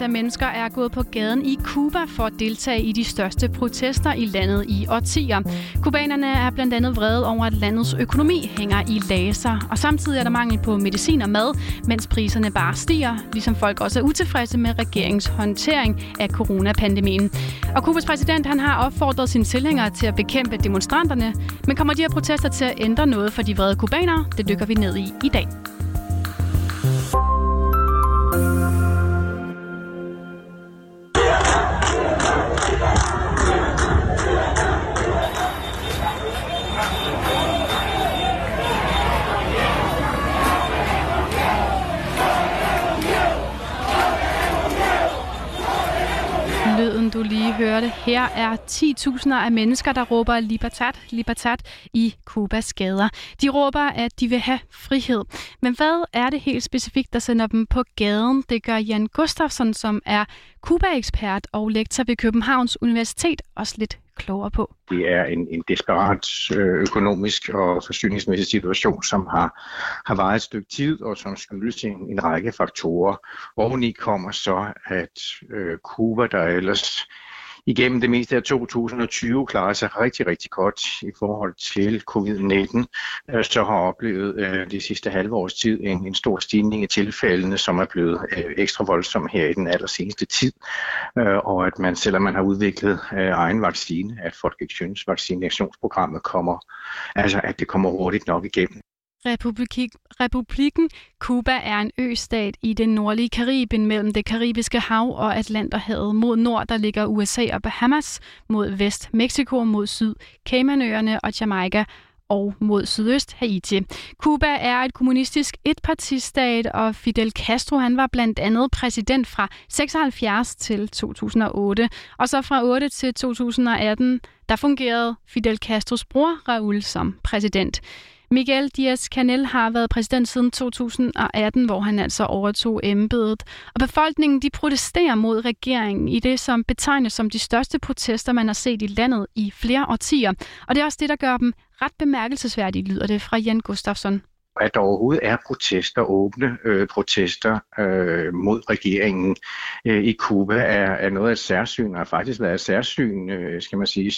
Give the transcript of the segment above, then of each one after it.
Tusindvis af mennesker er gået på gaden i Cuba for at deltage i de største protester i landet i årtier. Kubanerne er blandt andet vrede over, at landets økonomi hænger i laser, og samtidig er der mangel på medicin og mad, mens priserne bare stiger, ligesom folk også er utilfredse med regeringens håndtering af coronapandemien. Og Kubas præsident han har opfordret sine tilhængere til at bekæmpe demonstranterne, men kommer de her protester til at ændre noget for de vrede kubanere? Det dykker vi ned i i dag. Du lige hørte. Her er 10.000 af mennesker, der råber libertat, libertat i Kubas gader. De råber, at de vil have frihed. Men hvad er det helt specifikt, der sender dem på gaden? Det gør Jan Gustafsson, som er Kuba-ekspert og lektor ved Københavns Universitet, også lidt klogere på. Det er en, en desperat øh, økonomisk og forsyningsmæssig situation, som har, har varet et stykke tid, og som skyldes en, en række faktorer. Oveni kommer så, at øh, Cuba, der ellers igennem det meste af 2020 klarer sig rigtig, rigtig godt i forhold til covid-19, øh, så har oplevet øh, de sidste halve års tid en, en stor stigning i tilfældene, som er blevet øh, ekstra voldsom her i den allerseneste tid, øh, og at man, selvom man har udviklet øh, egen vaccine, at folk ikke synes, vaccinationsprogrammet kommer, altså at det kommer hurtigt nok igennem. Republik, Republikken Cuba er en østat i det nordlige Karibien mellem det karibiske hav og Atlanterhavet. Mod nord der ligger USA og Bahamas, mod vest Mexico, mod syd Caymanøerne og Jamaica og mod sydøst Haiti. Cuba er et kommunistisk etpartistat, og Fidel Castro han var blandt andet præsident fra 76 til 2008. Og så fra 8 til 2018, der fungerede Fidel Castros bror Raúl som præsident. Miguel Diaz-Canel har været præsident siden 2018, hvor han altså overtog embedet. Og befolkningen de protesterer mod regeringen i det, som betegnes som de største protester, man har set i landet i flere årtier. Og det er også det, der gør dem ret bemærkelsesværdige, lyder det fra Jan Gustafsson at der overhovedet er protester, åbne øh, protester øh, mod regeringen øh, i Kuba, er, er noget af et særsyn, og har faktisk været et særsyn, øh, skal man sige,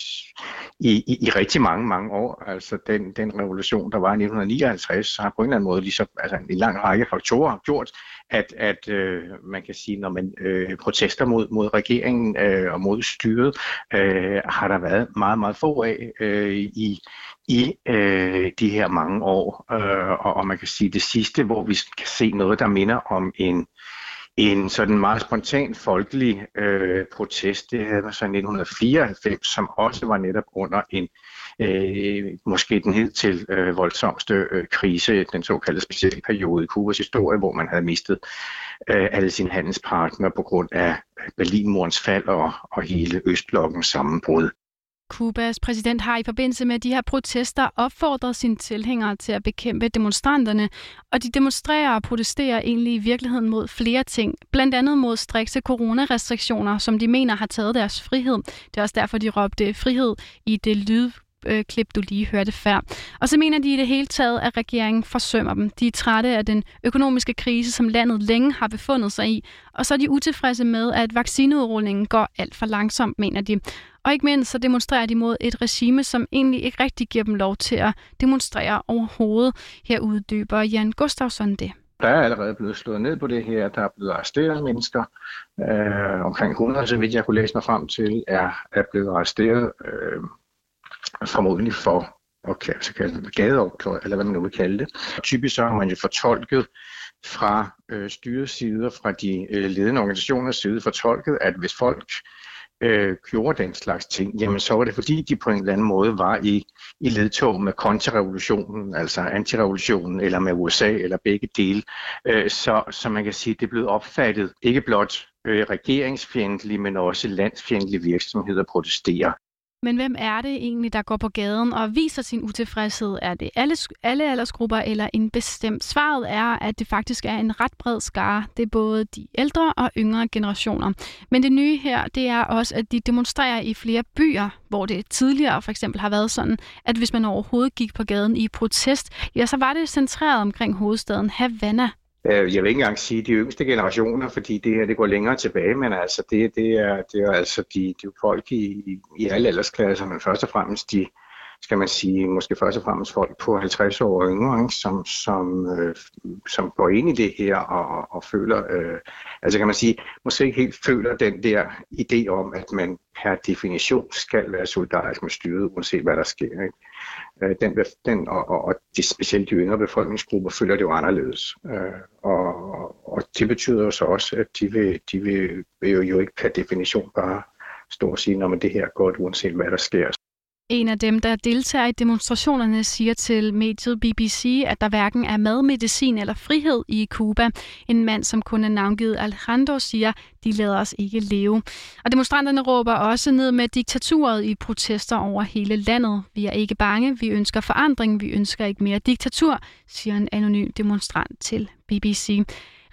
i, i, i rigtig mange, mange år. Altså den, den revolution, der var i 1959, har på en eller anden måde ligesom, altså en lang række faktorer gjort, at, at øh, man kan sige, når man øh, protester mod, mod regeringen øh, og mod styret, øh, har der været meget, meget få af øh, i, i øh, de her mange år. Øh, og, og man kan sige det sidste, hvor vi kan se noget, der minder om en en sådan meget spontan folkelig øh, protest, det havde man så i 1994, som også var netop under en øh, måske den hed til øh, voldsomste øh, krise, den såkaldte specielle periode i Kubas historie, hvor man havde mistet øh, alle sine handelspartnere på grund af øh, Berlinmurens fald og, og hele Østblokkens sammenbrud. Kubas præsident har i forbindelse med de her protester opfordret sine tilhængere til at bekæmpe demonstranterne, og de demonstrerer og protesterer egentlig i virkeligheden mod flere ting, blandt andet mod strikse coronarestriktioner, som de mener har taget deres frihed. Det er også derfor, de råbte frihed i det lyd øh, klip, du lige hørte før. Og så mener de i det hele taget, at regeringen forsømmer dem. De er trætte af den økonomiske krise, som landet længe har befundet sig i. Og så er de utilfredse med, at vaccineudrullingen går alt for langsomt, mener de. Og ikke mindst så demonstrerer de mod et regime, som egentlig ikke rigtig giver dem lov til at demonstrere overhovedet. Her uddyber Jan Gustafsson det. Der er allerede blevet slået ned på det her. Der er blevet arresteret mennesker. Øh, omkring 100, så vidt jeg kunne læse mig frem til, er, er blevet arresteret. Øh, formodentlig for og kan så kalde det eller hvad man nu vil kalde det. Typisk så har man jo fortolket fra øh, styresider, fra de øh, ledende organisationers side, fortolket, at hvis folk øh, gjorde den slags ting, jamen så var det fordi, de på en eller anden måde var i, i ledtog med kontrarevolutionen, altså antirevolutionen, eller med USA, eller begge dele. Øh, så, så man kan sige, det blev opfattet ikke blot øh, regeringsfjendtlige, men også landsfjendtlige virksomheder protesterer. Men hvem er det egentlig, der går på gaden og viser sin utilfredshed? Er det alle, alle aldersgrupper eller en bestemt? Svaret er, at det faktisk er en ret bred skare. Det er både de ældre og yngre generationer. Men det nye her, det er også, at de demonstrerer i flere byer, hvor det tidligere for eksempel har været sådan, at hvis man overhovedet gik på gaden i protest, ja, så var det centreret omkring hovedstaden Havana. Øh, jeg vil ikke engang sige de yngste generationer, fordi det her det går længere tilbage, men altså det, det, er, det er altså de, de folk i, i alle aldersklasser, men først og fremmest de, skal man sige, måske først og fremmest folk på 50 år og yngre, ikke, som, som, øh, som går ind i det her og, og føler, øh, altså kan man sige, måske ikke helt føler den der idé om, at man per definition skal være solidarisk med styret, uanset hvad der sker. Ikke? Øh, den, den, og, og, og de, specielt de yngre befolkningsgrupper føler det jo anderledes. Øh, og, og det betyder jo så også, at de vil, de vil, vil jo, jo ikke per definition bare stå og sige, at det her går godt, uanset hvad der sker. En af dem, der deltager i demonstrationerne, siger til mediet BBC, at der hverken er mad, medicin eller frihed i Cuba. En mand, som kun er navngivet Alejandro, siger, de lader os ikke leve. Og demonstranterne råber også ned med diktaturet i protester over hele landet. Vi er ikke bange, vi ønsker forandring, vi ønsker ikke mere diktatur, siger en anonym demonstrant til BBC.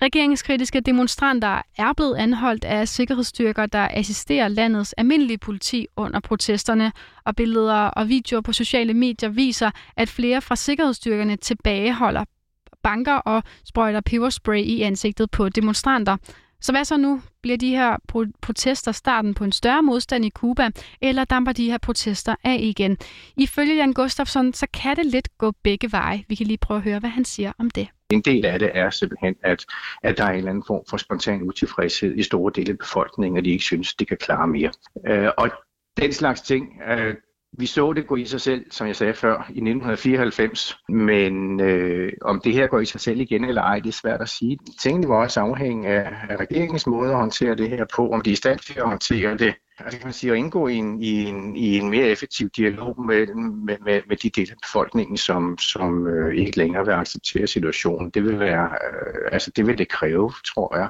Regeringskritiske demonstranter er blevet anholdt af sikkerhedsstyrker, der assisterer landets almindelige politi under protesterne, og billeder og videoer på sociale medier viser, at flere fra sikkerhedsstyrkerne tilbageholder banker og sprøjter peberspray i ansigtet på demonstranter. Så hvad så nu? Bliver de her protester starten på en større modstand i Kuba, eller damper de her protester af igen? Ifølge Jan Gustafsson, så kan det lidt gå begge veje. Vi kan lige prøve at høre, hvad han siger om det. En del af det er simpelthen, at, at der er en eller anden form for spontan utilfredshed i store dele af befolkningen, og de ikke synes, de kan klare mere. Øh, og den slags ting, øh, vi så det gå i sig selv, som jeg sagde før, i 1994, men øh, om det her går i sig selv igen eller ej, det er svært at sige. Tingene var også afhængig af, af regeringens måde at håndtere det her på, om de er i stand til at håndtere det altså kan man sige, at indgå i en, i en, i en mere effektiv dialog med, med, med, med de dele af befolkningen, som, som øh, ikke længere vil acceptere situationen. Det vil, være, øh, altså det vil det kræve, tror jeg.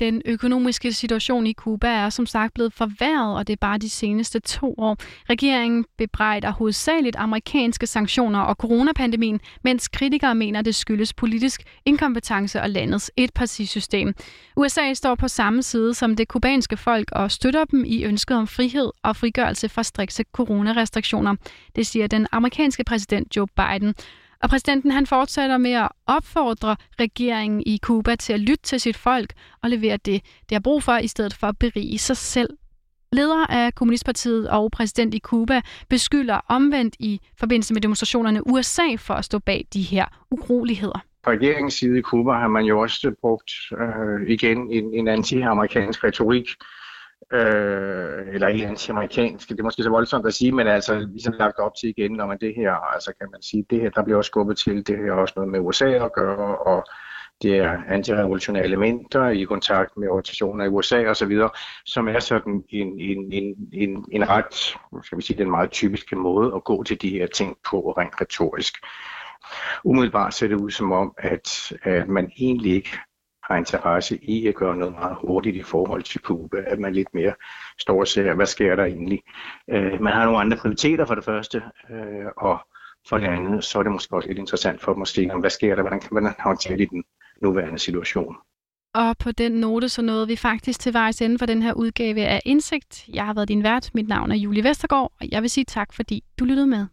Den økonomiske situation i Kuba er som sagt blevet forværret, og det er bare de seneste to år. Regeringen bebrejder hovedsageligt amerikanske sanktioner og coronapandemien, mens kritikere mener, det skyldes politisk inkompetence og landets etpartisystem. USA står på samme side som det kubanske folk og støtter dem i ønsket om frihed og frigørelse fra strikse coronarestriktioner. Det siger den amerikanske præsident Joe Biden. Og præsidenten han fortsætter med at opfordre regeringen i Kuba til at lytte til sit folk og levere det, det har brug for, i stedet for at berige sig selv. Leder af Kommunistpartiet og præsident i Kuba beskylder omvendt i forbindelse med demonstrationerne USA for at stå bag de her uroligheder. Fra regeringens side i Kuba har man jo også brugt øh, igen en, en anti-amerikansk retorik, øh, eller ikke anti-amerikansk, det er måske så voldsomt at sige, men altså ligesom lagt op til igen, når man det her, altså kan man sige, det her, der bliver også skubbet til, det her også noget med USA at gøre, og det er antirevolutionære elementer i kontakt med organisationer i USA osv., som er sådan en, en, en, en, en ret, skal vi sige, den meget typiske måde at gå til de her ting på rent retorisk. Umiddelbart ser det ud som om, at, at man egentlig ikke har interesse i at gøre noget meget hurtigt i forhold til Cuba, at man lidt mere står og ser, hvad sker der egentlig. Øh, man har nogle andre prioriteter for det første, øh, og for det andet, så er det måske også lidt interessant for dem at se, hvad sker der, hvordan kan man håndtere det i den nuværende situation. Og på den note, så nåede vi faktisk til vejs ende for den her udgave af Indsigt. Jeg har været din vært. Mit navn er Julie Vestergaard, og jeg vil sige tak, fordi du lyttede med.